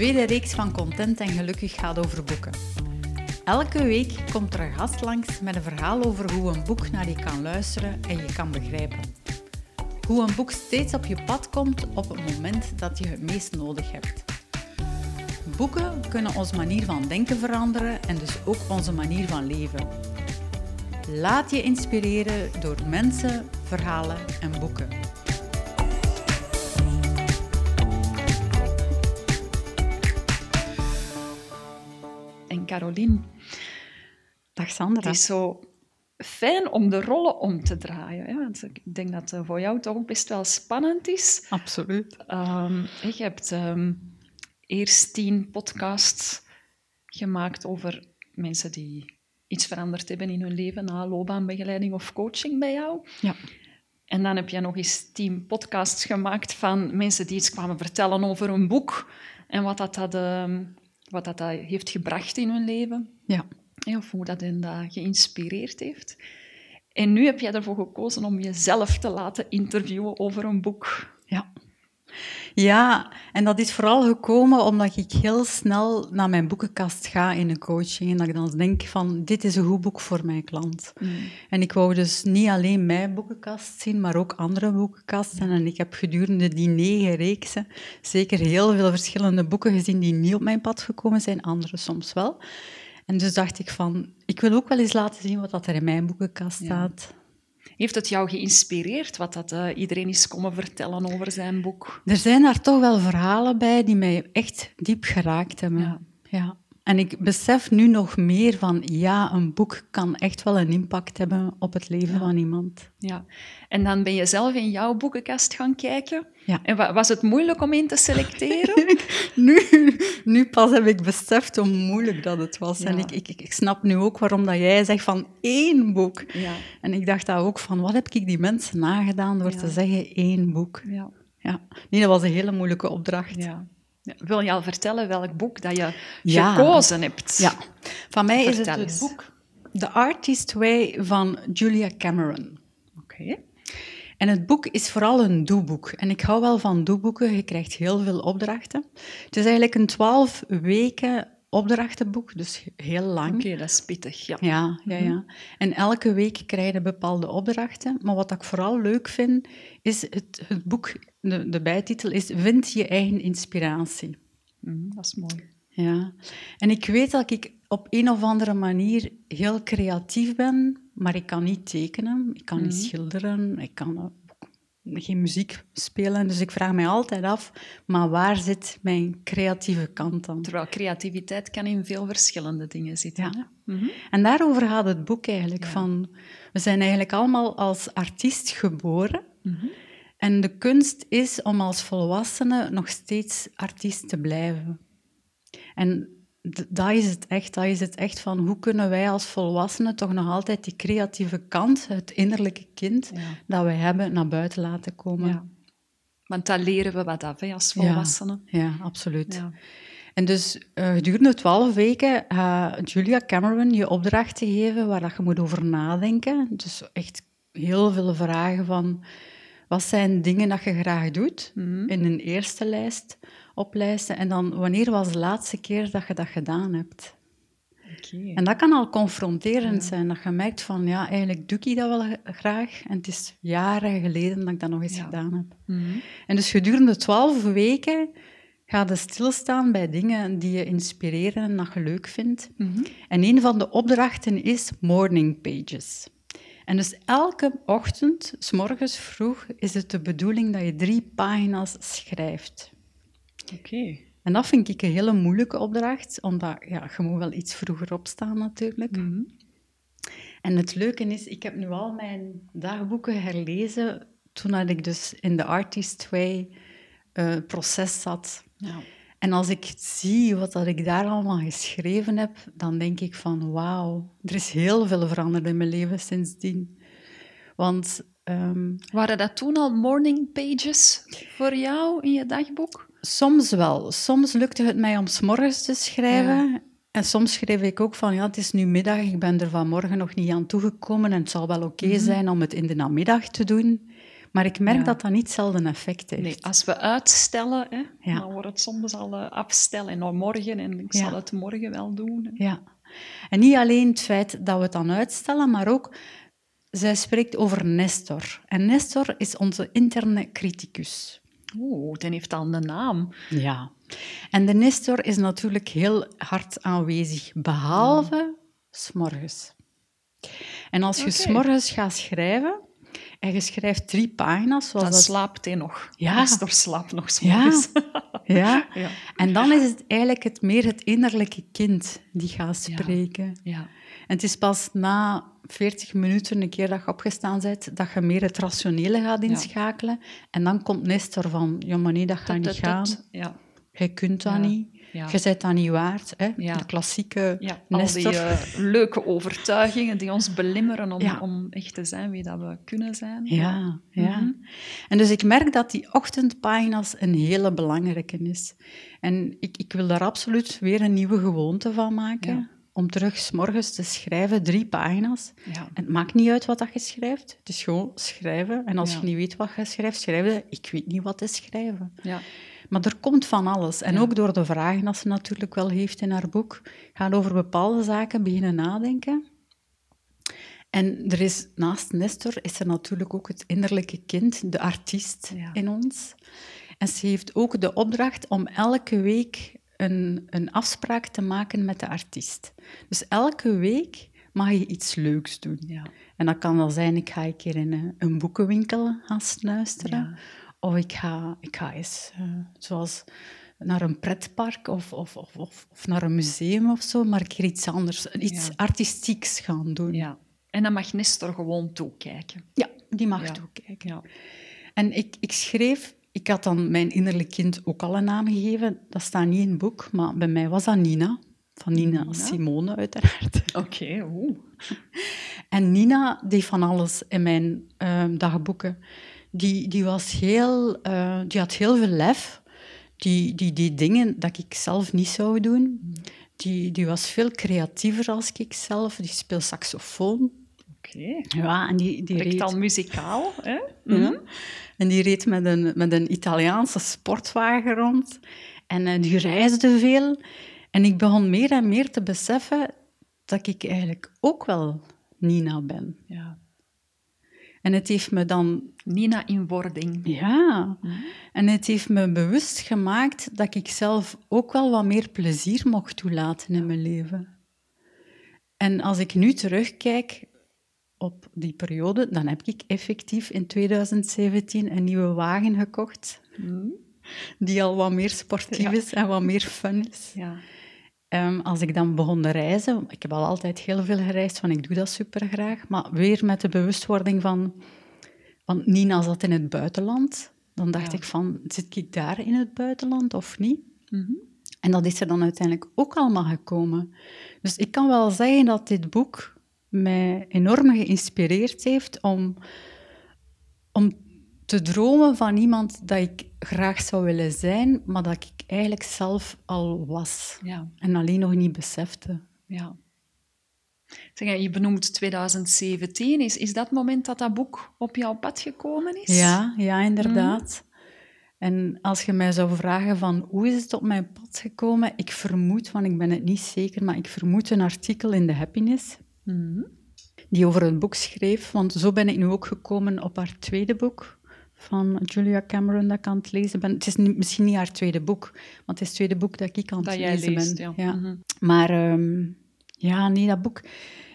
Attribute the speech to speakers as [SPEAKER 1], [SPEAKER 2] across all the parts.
[SPEAKER 1] tweede reeks van Content en Gelukkig gaat over boeken. Elke week komt er een gast langs met een verhaal over hoe een boek naar je kan luisteren en je kan begrijpen. Hoe een boek steeds op je pad komt op het moment dat je het meest nodig hebt. Boeken kunnen onze manier van denken veranderen en dus ook onze manier van leven. Laat je inspireren door mensen, verhalen en boeken.
[SPEAKER 2] Carolien,
[SPEAKER 1] Dag Sandra.
[SPEAKER 2] het is zo fijn om de rollen om te draaien. Hè? Want ik denk dat het voor jou toch best wel spannend is.
[SPEAKER 1] Absoluut.
[SPEAKER 2] Ehm, je hebt ehm, eerst tien podcasts gemaakt over mensen die iets veranderd hebben in hun leven na loopbaanbegeleiding of coaching bij jou.
[SPEAKER 1] Ja.
[SPEAKER 2] En dan heb je nog eens tien podcasts gemaakt van mensen die iets kwamen vertellen over een boek en wat dat, dat, ehm, wat dat, dat heeft gebracht in hun leven.
[SPEAKER 1] Ja.
[SPEAKER 2] Ja, Of hoe dat hen dat geïnspireerd heeft. En nu heb jij ervoor gekozen om jezelf te laten interviewen over een boek.
[SPEAKER 1] Ja. Ja, en dat is vooral gekomen omdat ik heel snel naar mijn boekenkast ga in een coaching en dat ik dan denk van, dit is een goed boek voor mijn klant. En ik wou dus niet alleen mijn boekenkast zien, maar ook andere boekenkasten. En ik heb gedurende die negen reeksen zeker heel veel verschillende boeken gezien die niet op mijn pad gekomen zijn, andere soms wel. En dus dacht ik van, ik wil ook wel eens laten zien wat dat er in mijn boekenkast staat.
[SPEAKER 2] Heeft het jou geïnspireerd wat dat, eh, iedereen is komen vertellen over zijn boek?
[SPEAKER 1] Er zijn daar toch wel verhalen bij die mij echt diep geraakt hebben.
[SPEAKER 2] Ja.
[SPEAKER 1] Ja. En ik besef nu nog meer van, ja, een boek kan echt wel een impact hebben op het leven van iemand.
[SPEAKER 2] Ja. En dan ben je zelf in jouw boekenkast gaan kijken.
[SPEAKER 1] Ja.
[SPEAKER 2] En wa- was het moeilijk om in te selecteren?
[SPEAKER 1] Nu, nu pas heb ik beseft hoe moeilijk dat het was. En ik, ik, ik snap nu ook waarom dat jij zegt van één boek.
[SPEAKER 2] ja.
[SPEAKER 1] En ik dacht daar ook van, wat heb ik die mensen nagedaan door te zeggen één boek?
[SPEAKER 2] Ja.
[SPEAKER 1] Ja. Nee, dat was een hele moeilijke opdracht.
[SPEAKER 2] ja. Wil je al vertellen welk boek dat je
[SPEAKER 1] Ja.
[SPEAKER 2] gekozen hebt?
[SPEAKER 1] Ja, van mij is het het boek The Artist Way van Julia Cameron.
[SPEAKER 2] Oké.
[SPEAKER 1] En het boek is vooral een doeboek. En ik hou wel van doeboeken, je krijgt heel veel opdrachten. Het is eigenlijk een twaalf weken opdrachtenboek, dus heel lang.
[SPEAKER 2] Oké, dat is pittig. Ja.
[SPEAKER 1] Ja, ja, ja. En elke week krijg je bepaalde opdrachten. Maar wat ik vooral leuk vind, is het, het boek, de, de bijtitel is Vind je eigen inspiratie.
[SPEAKER 2] Mhm, dat is mooi.
[SPEAKER 1] Ja, en ik weet dat ik op een of andere manier heel creatief ben, maar ik kan niet tekenen, ik kan niet schilderen, ik kan ook geen muziek spelen. Dus ik vraag mij altijd af, maar waar zit mijn creatieve kant dan?
[SPEAKER 2] Terwijl creativiteit kan in veel verschillende dingen zitten.
[SPEAKER 1] Ja.
[SPEAKER 2] Mhm.
[SPEAKER 1] En daarover gaat het boek eigenlijk van, we zijn eigenlijk allemaal als artiest geboren. En de kunst is om als volwassene nog steeds artiest te blijven. En dat is het echt. Dat is het echt van hoe kunnen wij als volwassenen toch nog altijd die creatieve kant, het innerlijke kind
[SPEAKER 2] Ja.
[SPEAKER 1] dat we hebben, naar buiten laten komen.
[SPEAKER 2] Ja. Want daar leren we wat af hè, als volwassenen.
[SPEAKER 1] Ja, absoluut. En dus eh, gedurende twaalf weken gaat Julia Cameron je opdrachten geven waar dat je moet over nadenken. Dus echt heel veel vragen van wat zijn dingen dat je graag doet in een eerste lijst oplijsten. En dan wanneer was de laatste keer dat je dat gedaan hebt? En dat kan al confronterend zijn, dat je merkt van ja, eigenlijk doe ik dat wel graag. En het is jaren geleden dat ik dat nog eens
[SPEAKER 2] Ja.
[SPEAKER 1] gedaan heb.
[SPEAKER 2] Mhm.
[SPEAKER 1] En dus gedurende twaalf weken ga je stilstaan bij dingen die je inspireren en dat je leuk vindt.
[SPEAKER 2] Mhm.
[SPEAKER 1] En een van de opdrachten is morning pages. En dus elke ochtend, s morgens vroeg, is het de bedoeling dat je drie pagina's schrijft.
[SPEAKER 2] Oké.
[SPEAKER 1] En dat vind ik een hele moeilijke opdracht, omdat ja, je moet wel iets vroeger opstaan natuurlijk.
[SPEAKER 2] Mhm.
[SPEAKER 1] En het leuke is, ik heb nu al mijn dagboeken herlezen toen ik dus in de Artist Way eh, proces zat.
[SPEAKER 2] Ja.
[SPEAKER 1] En als ik zie wat dat ik daar allemaal geschreven heb, dan denk ik van wauw, er is heel veel veranderd in mijn leven sindsdien. Want ehm,
[SPEAKER 2] Waren dat toen al morning pages voor jou in je dagboek?
[SPEAKER 1] soms wel. Soms lukte het mij om 's morgens te schrijven. En soms schreef ik ook van, ja, het is nu middag, ik ben er vanmorgen nog niet aan toegekomen en het zal wel oké zijn om het in de namiddag te doen. Maar ik merk
[SPEAKER 2] Ja.
[SPEAKER 1] dat dat niet hetzelfde effect heeft.
[SPEAKER 2] Nee, als we uitstellen, hè,
[SPEAKER 1] Ja.
[SPEAKER 2] dan wordt het soms al eh, afstellen en nou morgen en ik zal het morgen wel doen. hè.
[SPEAKER 1] Ja. En niet alleen het feit dat we het dan uitstellen, maar ook, zij spreekt over Nestor. En Nestor is onze interne criticus.
[SPEAKER 2] Oeh, die heeft al een naam.
[SPEAKER 1] Ja. En de Nestor is natuurlijk heel hard aanwezig, behalve s'morgens. En als je
[SPEAKER 2] Oké.
[SPEAKER 1] s'morgens gaat schrijven, en je schrijft drie pagina's, zoals
[SPEAKER 2] Dan
[SPEAKER 1] dat...
[SPEAKER 2] slaapt hij nog.
[SPEAKER 1] Ja.
[SPEAKER 2] Nestor slaapt nog
[SPEAKER 1] Ja.
[SPEAKER 2] s'morgens.
[SPEAKER 1] Ja.
[SPEAKER 2] ja.
[SPEAKER 1] En dan is het eigenlijk het, meer het innerlijke kind die gaat spreken.
[SPEAKER 2] ja.
[SPEAKER 1] En het is pas na 40 minuten, een keer dat je opgestaan bent, dat je meer het rationele gaat inschakelen. En dan komt Nestor van, ja, maar nee, dat gaat niet gaan.
[SPEAKER 2] tut. Ja.
[SPEAKER 1] Je kunt dat
[SPEAKER 2] Ja.
[SPEAKER 1] niet.
[SPEAKER 2] Ja.
[SPEAKER 1] Je bent dat niet waard. Hè?
[SPEAKER 2] Ja.
[SPEAKER 1] De klassieke
[SPEAKER 2] Ja, al die eh, leuke overtuigingen die ons belemmeren om, om echt te zijn wie dat we kunnen zijn.
[SPEAKER 1] Ja, ja.
[SPEAKER 2] Mhm.
[SPEAKER 1] En dus ik merk dat die ochtendpagina's een hele belangrijke is. En ik, ik wil daar absoluut weer een nieuwe gewoonte van maken. Om terug 's morgens te schrijven, drie pagina's.
[SPEAKER 2] Ja.
[SPEAKER 1] En het maakt niet uit wat dat je schrijft. Het is gewoon schrijven. En als
[SPEAKER 2] Ja.
[SPEAKER 1] je niet weet wat je schrijft, schrijf je... Ik weet niet wat is schrijven.
[SPEAKER 2] Ja.
[SPEAKER 1] Maar er komt van alles. En
[SPEAKER 2] Ja.
[SPEAKER 1] ook door de vragen dat ze natuurlijk wel heeft in haar boek, gaat over bepaalde zaken beginnen nadenken. En er is, naast Nestor is er natuurlijk ook het innerlijke kind, de artiest
[SPEAKER 2] Ja.
[SPEAKER 1] in ons. En ze heeft ook de opdracht om elke week een, een afspraak te maken met de artiest. Dus elke week mag je iets leuks doen.
[SPEAKER 2] Ja.
[SPEAKER 1] En dat kan wel zijn, ik ga een keer in een, een boekenwinkel gaan snuisteren.
[SPEAKER 2] Ja.
[SPEAKER 1] Of ik ga, ik ga eens, eh, zoals naar een pretpark of, of, of, of, naar een museum of zo, maar een keer iets anders, iets
[SPEAKER 2] Ja.
[SPEAKER 1] artistieks gaan doen.
[SPEAKER 2] ja. En dan mag Nestor gewoon toekijken.
[SPEAKER 1] Ja, die mag
[SPEAKER 2] Ja.
[SPEAKER 1] toekijken.
[SPEAKER 2] Ja.
[SPEAKER 1] En ik, ik schreef, ik had dan mijn innerlijk kind ook al een naam gegeven. Dat staat niet in het boek, maar bij mij was dat Nina. Van Nina,
[SPEAKER 2] Nina?
[SPEAKER 1] Simone, uiteraard.
[SPEAKER 2] Oké, oeh.
[SPEAKER 1] En Nina deed van alles in mijn ehm, dagboeken. Die, die, was heel, eh, die had heel veel lef. Die, die deed dingen dat ik zelf niet zou doen. Die, die was veel creatiever als ik zelf. Die speelde saxofoon.
[SPEAKER 2] Oké.
[SPEAKER 1] Ja, en die, die reed...
[SPEAKER 2] al muzikaal, hè?
[SPEAKER 1] Ja. En die reed met een, met een Italiaanse sportwagen rond. En eh, die reisde veel. En ik begon meer en meer te beseffen dat ik eigenlijk ook wel Nina ben.
[SPEAKER 2] Ja.
[SPEAKER 1] En het heeft me dan...
[SPEAKER 2] Nina in wording.
[SPEAKER 1] Ja. En het heeft me bewust gemaakt dat ik zelf ook wel wat meer plezier mocht toelaten in mijn leven. En als ik nu terugkijk op die periode, dan heb ik effectief in 2017 een nieuwe wagen gekocht, die al wat meer sportief
[SPEAKER 2] Ja.
[SPEAKER 1] is en wat meer fun is.
[SPEAKER 2] Ja.
[SPEAKER 1] Ehm, als ik dan begon te reizen, ik heb al altijd heel veel gereisd, want ik doe dat super graag, maar weer met de bewustwording van, want Nina zat in het buitenland, dan dacht
[SPEAKER 2] Ja.
[SPEAKER 1] ik van, zit ik daar in het buitenland of niet?
[SPEAKER 2] Mhm.
[SPEAKER 1] En dat is er dan uiteindelijk ook allemaal gekomen. Dus ik kan wel zeggen dat dit boek mij enorm geïnspireerd heeft om, om te dromen van iemand dat ik graag zou willen zijn, maar dat ik eigenlijk zelf al was
[SPEAKER 2] Ja.
[SPEAKER 1] en alleen nog niet besefte.
[SPEAKER 2] Ja. Zeg, je benoemt 2017. Is, is dat het moment dat dat boek op jouw pad gekomen is?
[SPEAKER 1] Ja, ja, inderdaad. En als je mij zou vragen van hoe is het op mijn pad gekomen, ik vermoed, want ik ben het niet zeker, maar ik vermoed een artikel in The Happiness
[SPEAKER 2] Mhm.
[SPEAKER 1] die over het boek schreef. Want zo ben ik nu ook gekomen op haar tweede boek van Julia Cameron dat ik aan het lezen ben. Het is misschien niet haar tweede boek, want het is het tweede boek dat ik aan het
[SPEAKER 2] Dat jij
[SPEAKER 1] lezen
[SPEAKER 2] leest,
[SPEAKER 1] ben.
[SPEAKER 2] ja. Mhm.
[SPEAKER 1] Maar ehm, ja, nee, dat boek...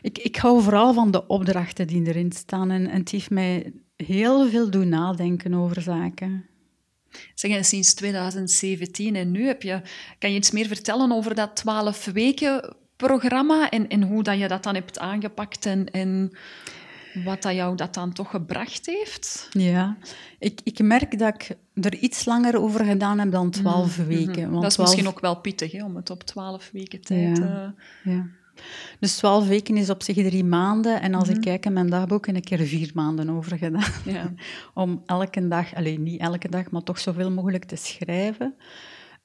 [SPEAKER 1] Ik, ik hou vooral van de opdrachten die erin staan. En, en het heeft mij heel veel doen nadenken over zaken.
[SPEAKER 2] Zeg, en sinds 2017 en nu heb je, kan je iets meer vertellen over dat 12 weken programma en, en hoe dat je dat dan hebt aangepakt en, en wat dat jou dat dan toch gebracht heeft?
[SPEAKER 1] Ja, ik, ik merk dat ik er iets langer over gedaan heb dan twaalf weken.
[SPEAKER 2] Mhm.
[SPEAKER 1] Want
[SPEAKER 2] dat is
[SPEAKER 1] 12
[SPEAKER 2] misschien ook wel pittig, hè, om het op 12 weken tijd...
[SPEAKER 1] Ja.
[SPEAKER 2] eh,
[SPEAKER 1] Ja. Dus twaalf weken is op zich drie maanden. En als ik kijk in mijn dagboek, heb ik er vier maanden over gedaan.
[SPEAKER 2] ja.
[SPEAKER 1] Om elke dag, alleen niet elke dag, maar toch zoveel mogelijk te schrijven.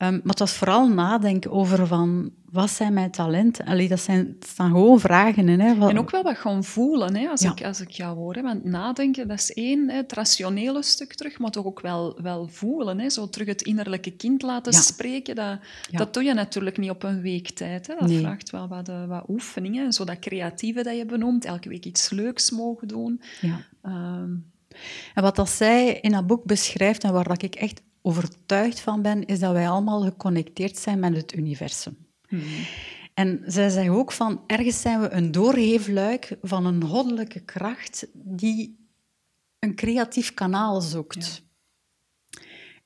[SPEAKER 1] Ehm, maar het was vooral nadenken over van, wat zijn mijn talenten? Allee, dat, zijn, dat staan gewoon vragen in. Hè,
[SPEAKER 2] En ook wel wat gewoon voelen, hè, als, ik, als ik jou hoor. Hè. Want nadenken, dat is één, hè, het rationele stuk terug, maar toch ook wel, wel voelen. Hè. Zo terug het innerlijke kind laten spreken, dat, dat doe je natuurlijk niet op een week tijd. Hè. Dat vraagt wel wat, uh, wat oefeningen. Zo dat creatieve dat je benoemt, elke week iets leuks mogen doen. Ja.
[SPEAKER 1] Ehm, en wat dat zij in dat boek beschrijft en waar dat ik echt overtuigd van ben, is dat wij allemaal geconnecteerd zijn met het universum. Hmm. En zij zeggen ook van, ergens zijn we een doorgeefluik van een goddelijke kracht die een creatief kanaal zoekt.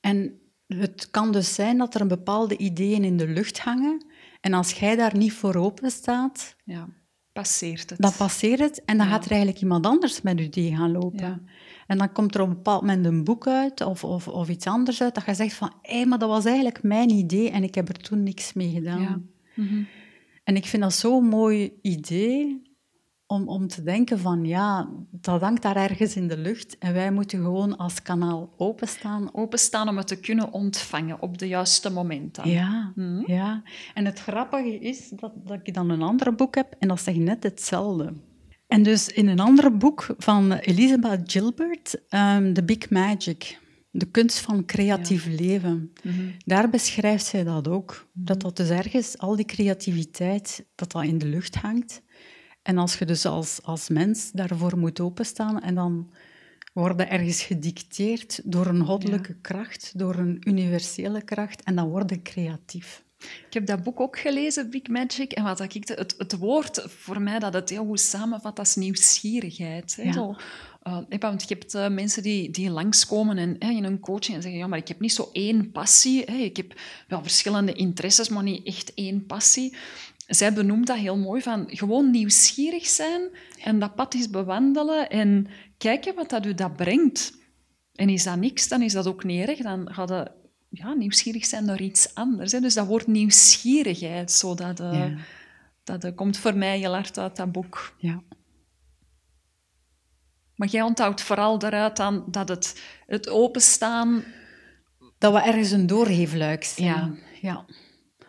[SPEAKER 1] En het kan dus zijn dat er een bepaalde ideeën in de lucht hangen. En als jij daar niet voor open staat,
[SPEAKER 2] ja, passeert het.
[SPEAKER 1] dan passeert het. En dan gaat er eigenlijk iemand anders met je idee gaan lopen. En dan komt er op een bepaald moment een boek uit of, of, of iets anders uit, dat je zegt van, hé, hey, maar dat was eigenlijk mijn idee en ik heb er toen niks mee gedaan. Ja. Mhm. En ik vind dat zo'n mooi idee om, om te denken van, ja, dat hangt daar ergens in de lucht en wij moeten gewoon als kanaal openstaan.
[SPEAKER 2] Openstaan om het te kunnen ontvangen op de juiste momenten.
[SPEAKER 1] Ja, mhm. ja. En het grappige is dat, dat ik dan een ander boek heb en dat zegt net hetzelfde. En dus in een ander boek van Elizabeth Gilbert, um, The Big Magic, de kunst van creatief leven, mhm. daar beschrijft zij dat ook. Mhm. Dat dat dus ergens, al die creativiteit, dat dat in de lucht hangt. En als je dus als, als mens daarvoor moet openstaan en dan worden ergens gedicteerd door een goddelijke kracht, door een universele kracht, en dan worden creatief.
[SPEAKER 2] Ik heb dat boek ook gelezen, Big Magic. En wat ik, het, het woord voor mij dat het heel goed samenvat, dat is nieuwsgierigheid. Hè? Ja. Zo, uh, want je hebt uh, mensen die, die langskomen en, in een coaching en zeggen, ja, maar ik heb niet zo één passie. Hè? Ik heb wel verschillende interesses, maar niet echt één passie. Zij benoemt dat heel mooi, van gewoon nieuwsgierig zijn en dat pad eens bewandelen en kijken wat dat u dat brengt. En is dat niks, dan is dat ook niet erg. Dan gaat het ja, nieuwsgierig zijn naar iets anders. Hè. Dus dat wordt nieuwsgierigheid, zo dat, uh, dat uh, komt voor mij heel hard uit dat boek. Ja. Maar jij onthoudt vooral daaruit dan dat het, het openstaan...
[SPEAKER 1] Dat we ergens een doorgeefluik zijn. Ja. ja.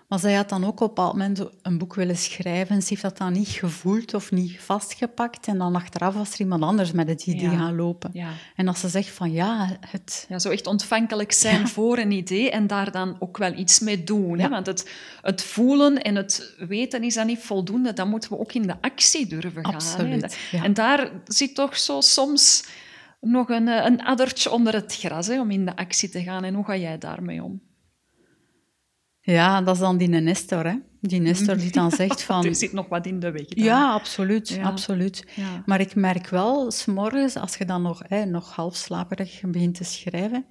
[SPEAKER 1] Maar zij had dan ook op een bepaald moment een boek willen schrijven. Ze heeft dat dan niet gevoeld of niet vastgepakt. En dan achteraf was er iemand anders met het idee gaan lopen. Ja. En als ze zegt van ja, het...
[SPEAKER 2] Ja, zo echt ontvankelijk zijn voor een idee en daar dan ook wel iets mee doen. Hè? Want het, het voelen en het weten is dan niet voldoende. Dan moeten we ook in de actie durven gaan.
[SPEAKER 1] Absoluut,
[SPEAKER 2] En daar zit toch zo soms nog een, een addertje onder het gras hè, om in de actie te gaan. En hoe ga jij daarmee om?
[SPEAKER 1] Ja, dat is dan die Nestor, hè. Die Nestor die dan zegt van...
[SPEAKER 2] er zit nog wat in de weg.
[SPEAKER 1] Ja, absoluut. absoluut. Ja. Maar ik merk wel, s'morgens, als je dan nog, hè, nog half slaperig begint te schrijven,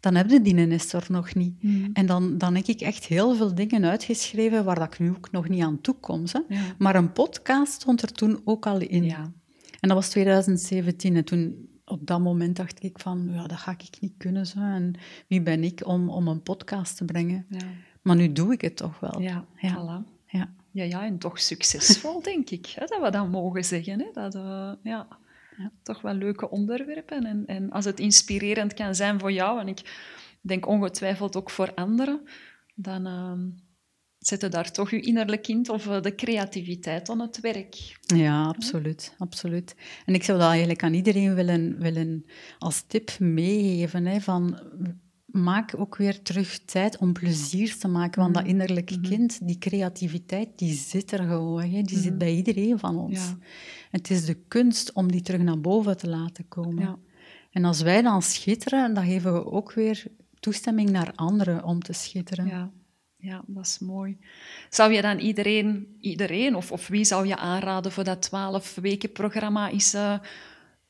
[SPEAKER 1] dan heb je die Nestor nog niet. Mm. En dan, dan heb ik echt heel veel dingen uitgeschreven waar dat ik nu ook nog niet aan toe kom. Hè. Maar een podcast stond er toen ook al in. En dat was 2017. En toen op dat moment dacht ik van, ja, dat ga ik niet kunnen. Zo. En wie ben ik om, om een podcast te brengen? Ja. Maar nu doe ik het toch wel.
[SPEAKER 2] Ja, ja. Voilà. ja. Ja, ja, en toch succesvol, denk ik. Hè, dat we dat mogen zeggen. Hè? Dat, uh, ja, ja, toch wel leuke onderwerpen. En, en als het inspirerend kan zijn voor jou, en ik denk ongetwijfeld ook voor anderen, dan uh, zet daar toch je innerlijk kind of uh, de creativiteit aan het werk.
[SPEAKER 1] Ja, absoluut, absoluut. En ik zou dat eigenlijk aan iedereen willen, willen als tip meegeven, hè, van maak ook weer terug tijd om plezier te maken. Want dat mm. innerlijke mm-hmm. kind, die creativiteit, die zit er gewoon. Hè? Die zit mm-hmm. bij iedereen van ons. Ja. Het is de kunst om die terug naar boven te laten komen. Ja. En als wij dan schitteren, dan geven we ook weer toestemming naar anderen om te schitteren.
[SPEAKER 2] Ja, ja dat is mooi. Zou je dan iedereen, iedereen of, of wie zou je aanraden voor dat 12 weken programma is uh,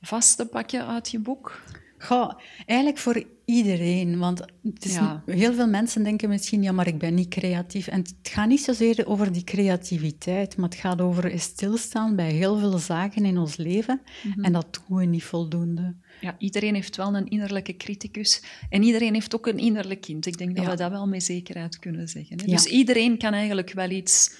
[SPEAKER 2] vast te pakken uit je boek?
[SPEAKER 1] Goh, eigenlijk voor iedereen. Want het is heel veel mensen denken misschien, ja, maar ik ben niet creatief. En het gaat niet zozeer over die creativiteit, maar het gaat over stilstaan bij heel veel zaken in ons leven. Mhm. En dat doen we niet voldoende.
[SPEAKER 2] Ja, iedereen heeft wel een innerlijke criticus. En iedereen heeft ook een innerlijk kind. Ik denk dat we dat wel met zekerheid kunnen zeggen. Hè? Dus iedereen kan eigenlijk wel iets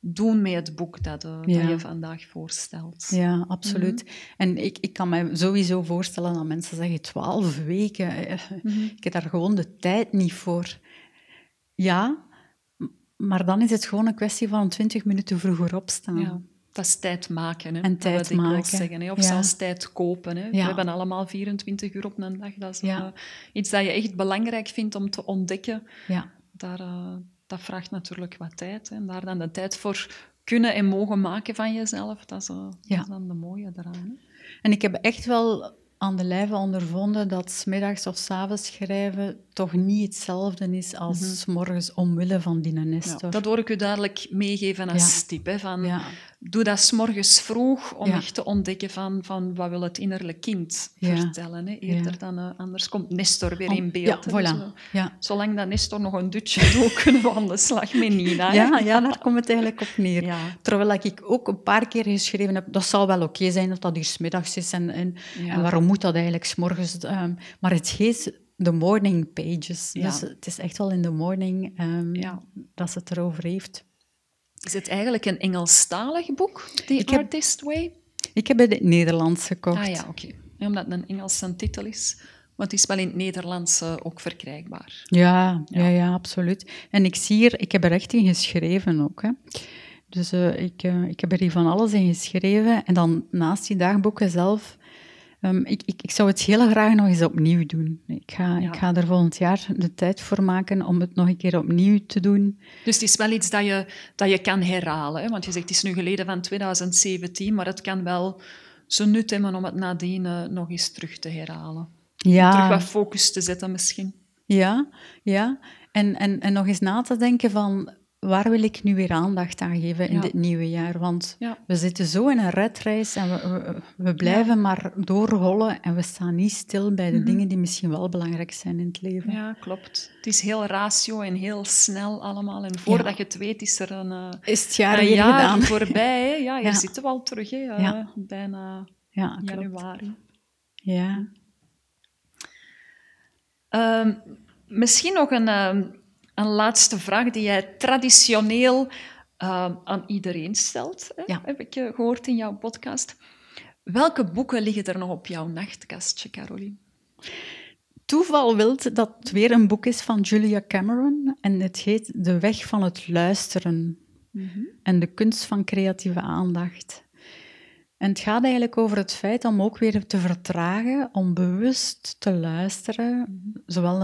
[SPEAKER 2] doen met het boek dat, uh, dat je vandaag voorstelt.
[SPEAKER 1] Ja, absoluut. Mhm. En ik, ik kan me sowieso voorstellen dat mensen zeggen twaalf weken. Mm Ik heb daar gewoon de tijd niet voor. ja, maar dan is het gewoon een kwestie van 20 minuten vroeger opstaan.
[SPEAKER 2] Ja. Dat is tijd maken. Hè,
[SPEAKER 1] en tijd
[SPEAKER 2] dat
[SPEAKER 1] maken.
[SPEAKER 2] Zeggen, hè. Of zelfs tijd kopen. Hè. We hebben allemaal 24 uur op een dag. Dat is uh, iets dat je echt belangrijk vindt om te ontdekken.
[SPEAKER 1] Ja.
[SPEAKER 2] Daar, uh, dat vraagt natuurlijk wat tijd. Hè. En daar dan de tijd voor kunnen en mogen maken van jezelf, dat is, uh, dat is dan de mooie eraan. Hè.
[SPEAKER 1] En ik heb echt wel aan de lijve ondervonden dat smiddags of s avonds schrijven toch niet hetzelfde is als mm -hmm. morgens omwille van die Nestor.
[SPEAKER 2] Ja, dat hoor ik u duidelijk meegeven als ja. tip. Hè, van, ja. Doe dat s morgens vroeg om echt te ontdekken van, van wat wil het innerlijk kind vertellen. Hè, eerder dan uh, anders komt Nestor weer in beeld.
[SPEAKER 1] Voilà.
[SPEAKER 2] Zolang dat Nestor nog een dutje doet, kunnen we aan de slag met Nina.
[SPEAKER 1] Ja, ja, daar komt het eigenlijk op neer. Terwijl ik ook een paar keer geschreven heb, dat zal wel oké okay zijn dat dat hier smiddags is en, en, en waarom moet dat eigenlijk s'morgens? Um, maar het heet de morning pages. Ja. Dus het is echt wel in de morning um, ja. dat ze het erover heeft.
[SPEAKER 2] Is het eigenlijk een Engelstalig boek, The ik Artist heb, Way?
[SPEAKER 1] Ik heb het in het Nederlands gekocht.
[SPEAKER 2] Ah ja, oké. Okay. Omdat het een Engelse titel is. Maar het is wel in het Nederlands uh, ook verkrijgbaar.
[SPEAKER 1] Ja, ja, ja, ja, absoluut. En ik zie hier, ik heb er echt in geschreven ook. Hè. Dus uh, ik, uh, ik heb er hier van alles in geschreven. En dan naast die dagboeken zelf Um, ik, ik, ik, zou het heel graag nog eens opnieuw doen. Ik ga, ja. ik ga er volgend jaar de tijd voor maken om het nog een keer opnieuw te doen.
[SPEAKER 2] Dus het is wel iets dat je, dat je kan herhalen. Hè? Want je zegt, het is nu geleden van 2017, maar het kan wel zo nut hebben om het nadien uh, nog eens terug te herhalen.
[SPEAKER 1] Ja.
[SPEAKER 2] Om terug wat focus te zetten misschien.
[SPEAKER 1] Ja, ja. En, en, en nog eens na te denken van waar wil ik nu weer aandacht aan geven in ja. dit nieuwe jaar? Want ja. we zitten zo in een redreis en we, we, we blijven ja. maar doorrollen en we staan niet stil bij de mm -hmm. dingen die misschien wel belangrijk zijn in het leven.
[SPEAKER 2] Ja, klopt. Het is heel ratio en heel snel allemaal. En voordat je het weet is er een, uh,
[SPEAKER 1] is het jaar,
[SPEAKER 2] een jaar
[SPEAKER 1] gedaan.
[SPEAKER 2] voorbij. Hè? Ja, je zitten we al terug, hè? Uh, bijna januari.
[SPEAKER 1] Ja.
[SPEAKER 2] Um, misschien nog een... Een laatste vraag die jij traditioneel uh, aan iedereen stelt, hè?
[SPEAKER 1] Ja.
[SPEAKER 2] heb ik gehoord in jouw podcast. Welke boeken liggen er nog op jouw nachtkastje, Caroline?
[SPEAKER 1] Toeval wil dat het weer een boek is van Julia Cameron en het heet De Weg van het Luisteren mm -hmm. en de kunst van creatieve aandacht. En het gaat eigenlijk over het feit om ook weer te vertragen, om bewust te luisteren, -hmm. zowel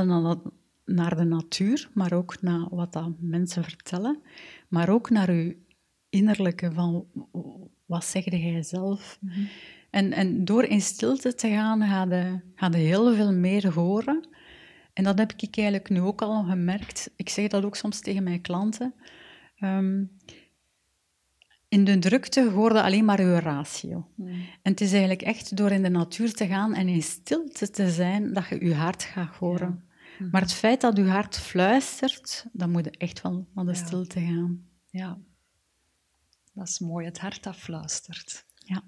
[SPEAKER 1] naar de natuur, maar ook naar wat dat mensen vertellen, maar ook naar uw innerlijke van wat zegde jij zelf. Mm -hmm. en, en door in stilte te gaan, ga je, ga je heel veel meer horen. En dat heb ik eigenlijk nu ook al gemerkt. Ik zeg dat ook soms tegen mijn klanten. Um, in de drukte hoorde alleen maar uw ratio. Mm. En het is eigenlijk echt door in de natuur te gaan en in stilte te zijn dat je je hart gaat horen. Ja. Mm-hmm. Maar het feit dat uw hart fluistert, dan moet je echt wel naar de ja. stilte gaan.
[SPEAKER 2] Ja, dat is mooi, het hart dat fluistert.
[SPEAKER 1] Ja.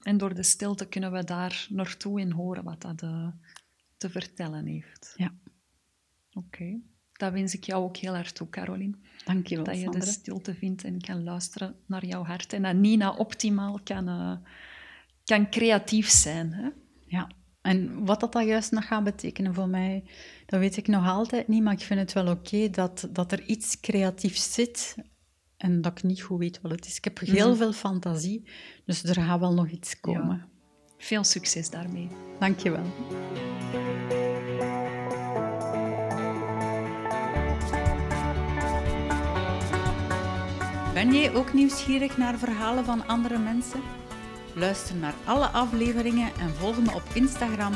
[SPEAKER 2] En door de stilte kunnen we daar naartoe in horen wat dat uh, te vertellen heeft.
[SPEAKER 1] Ja.
[SPEAKER 2] Oké. Okay. Dat wens ik jou ook heel erg toe, Caroline.
[SPEAKER 1] Dank je wel,
[SPEAKER 2] Dat je
[SPEAKER 1] Sandra.
[SPEAKER 2] de stilte vindt en kan luisteren naar jouw hart. En dat Nina optimaal kan, uh, kan creatief zijn. Hè?
[SPEAKER 1] Ja. En wat dat, dat juist nog gaat betekenen voor mij, dat weet ik nog altijd niet, maar ik vind het wel oké okay dat, dat er iets creatiefs zit en dat ik niet goed weet wat het is. Ik heb heel mm. veel fantasie, dus er gaat wel nog iets komen.
[SPEAKER 2] Ja. Veel succes daarmee.
[SPEAKER 1] Dank je wel. Ben jij ook nieuwsgierig naar verhalen van andere mensen? Luister naar alle afleveringen en volg me op Instagram,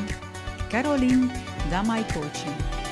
[SPEAKER 1] Caroline Damai Coaching.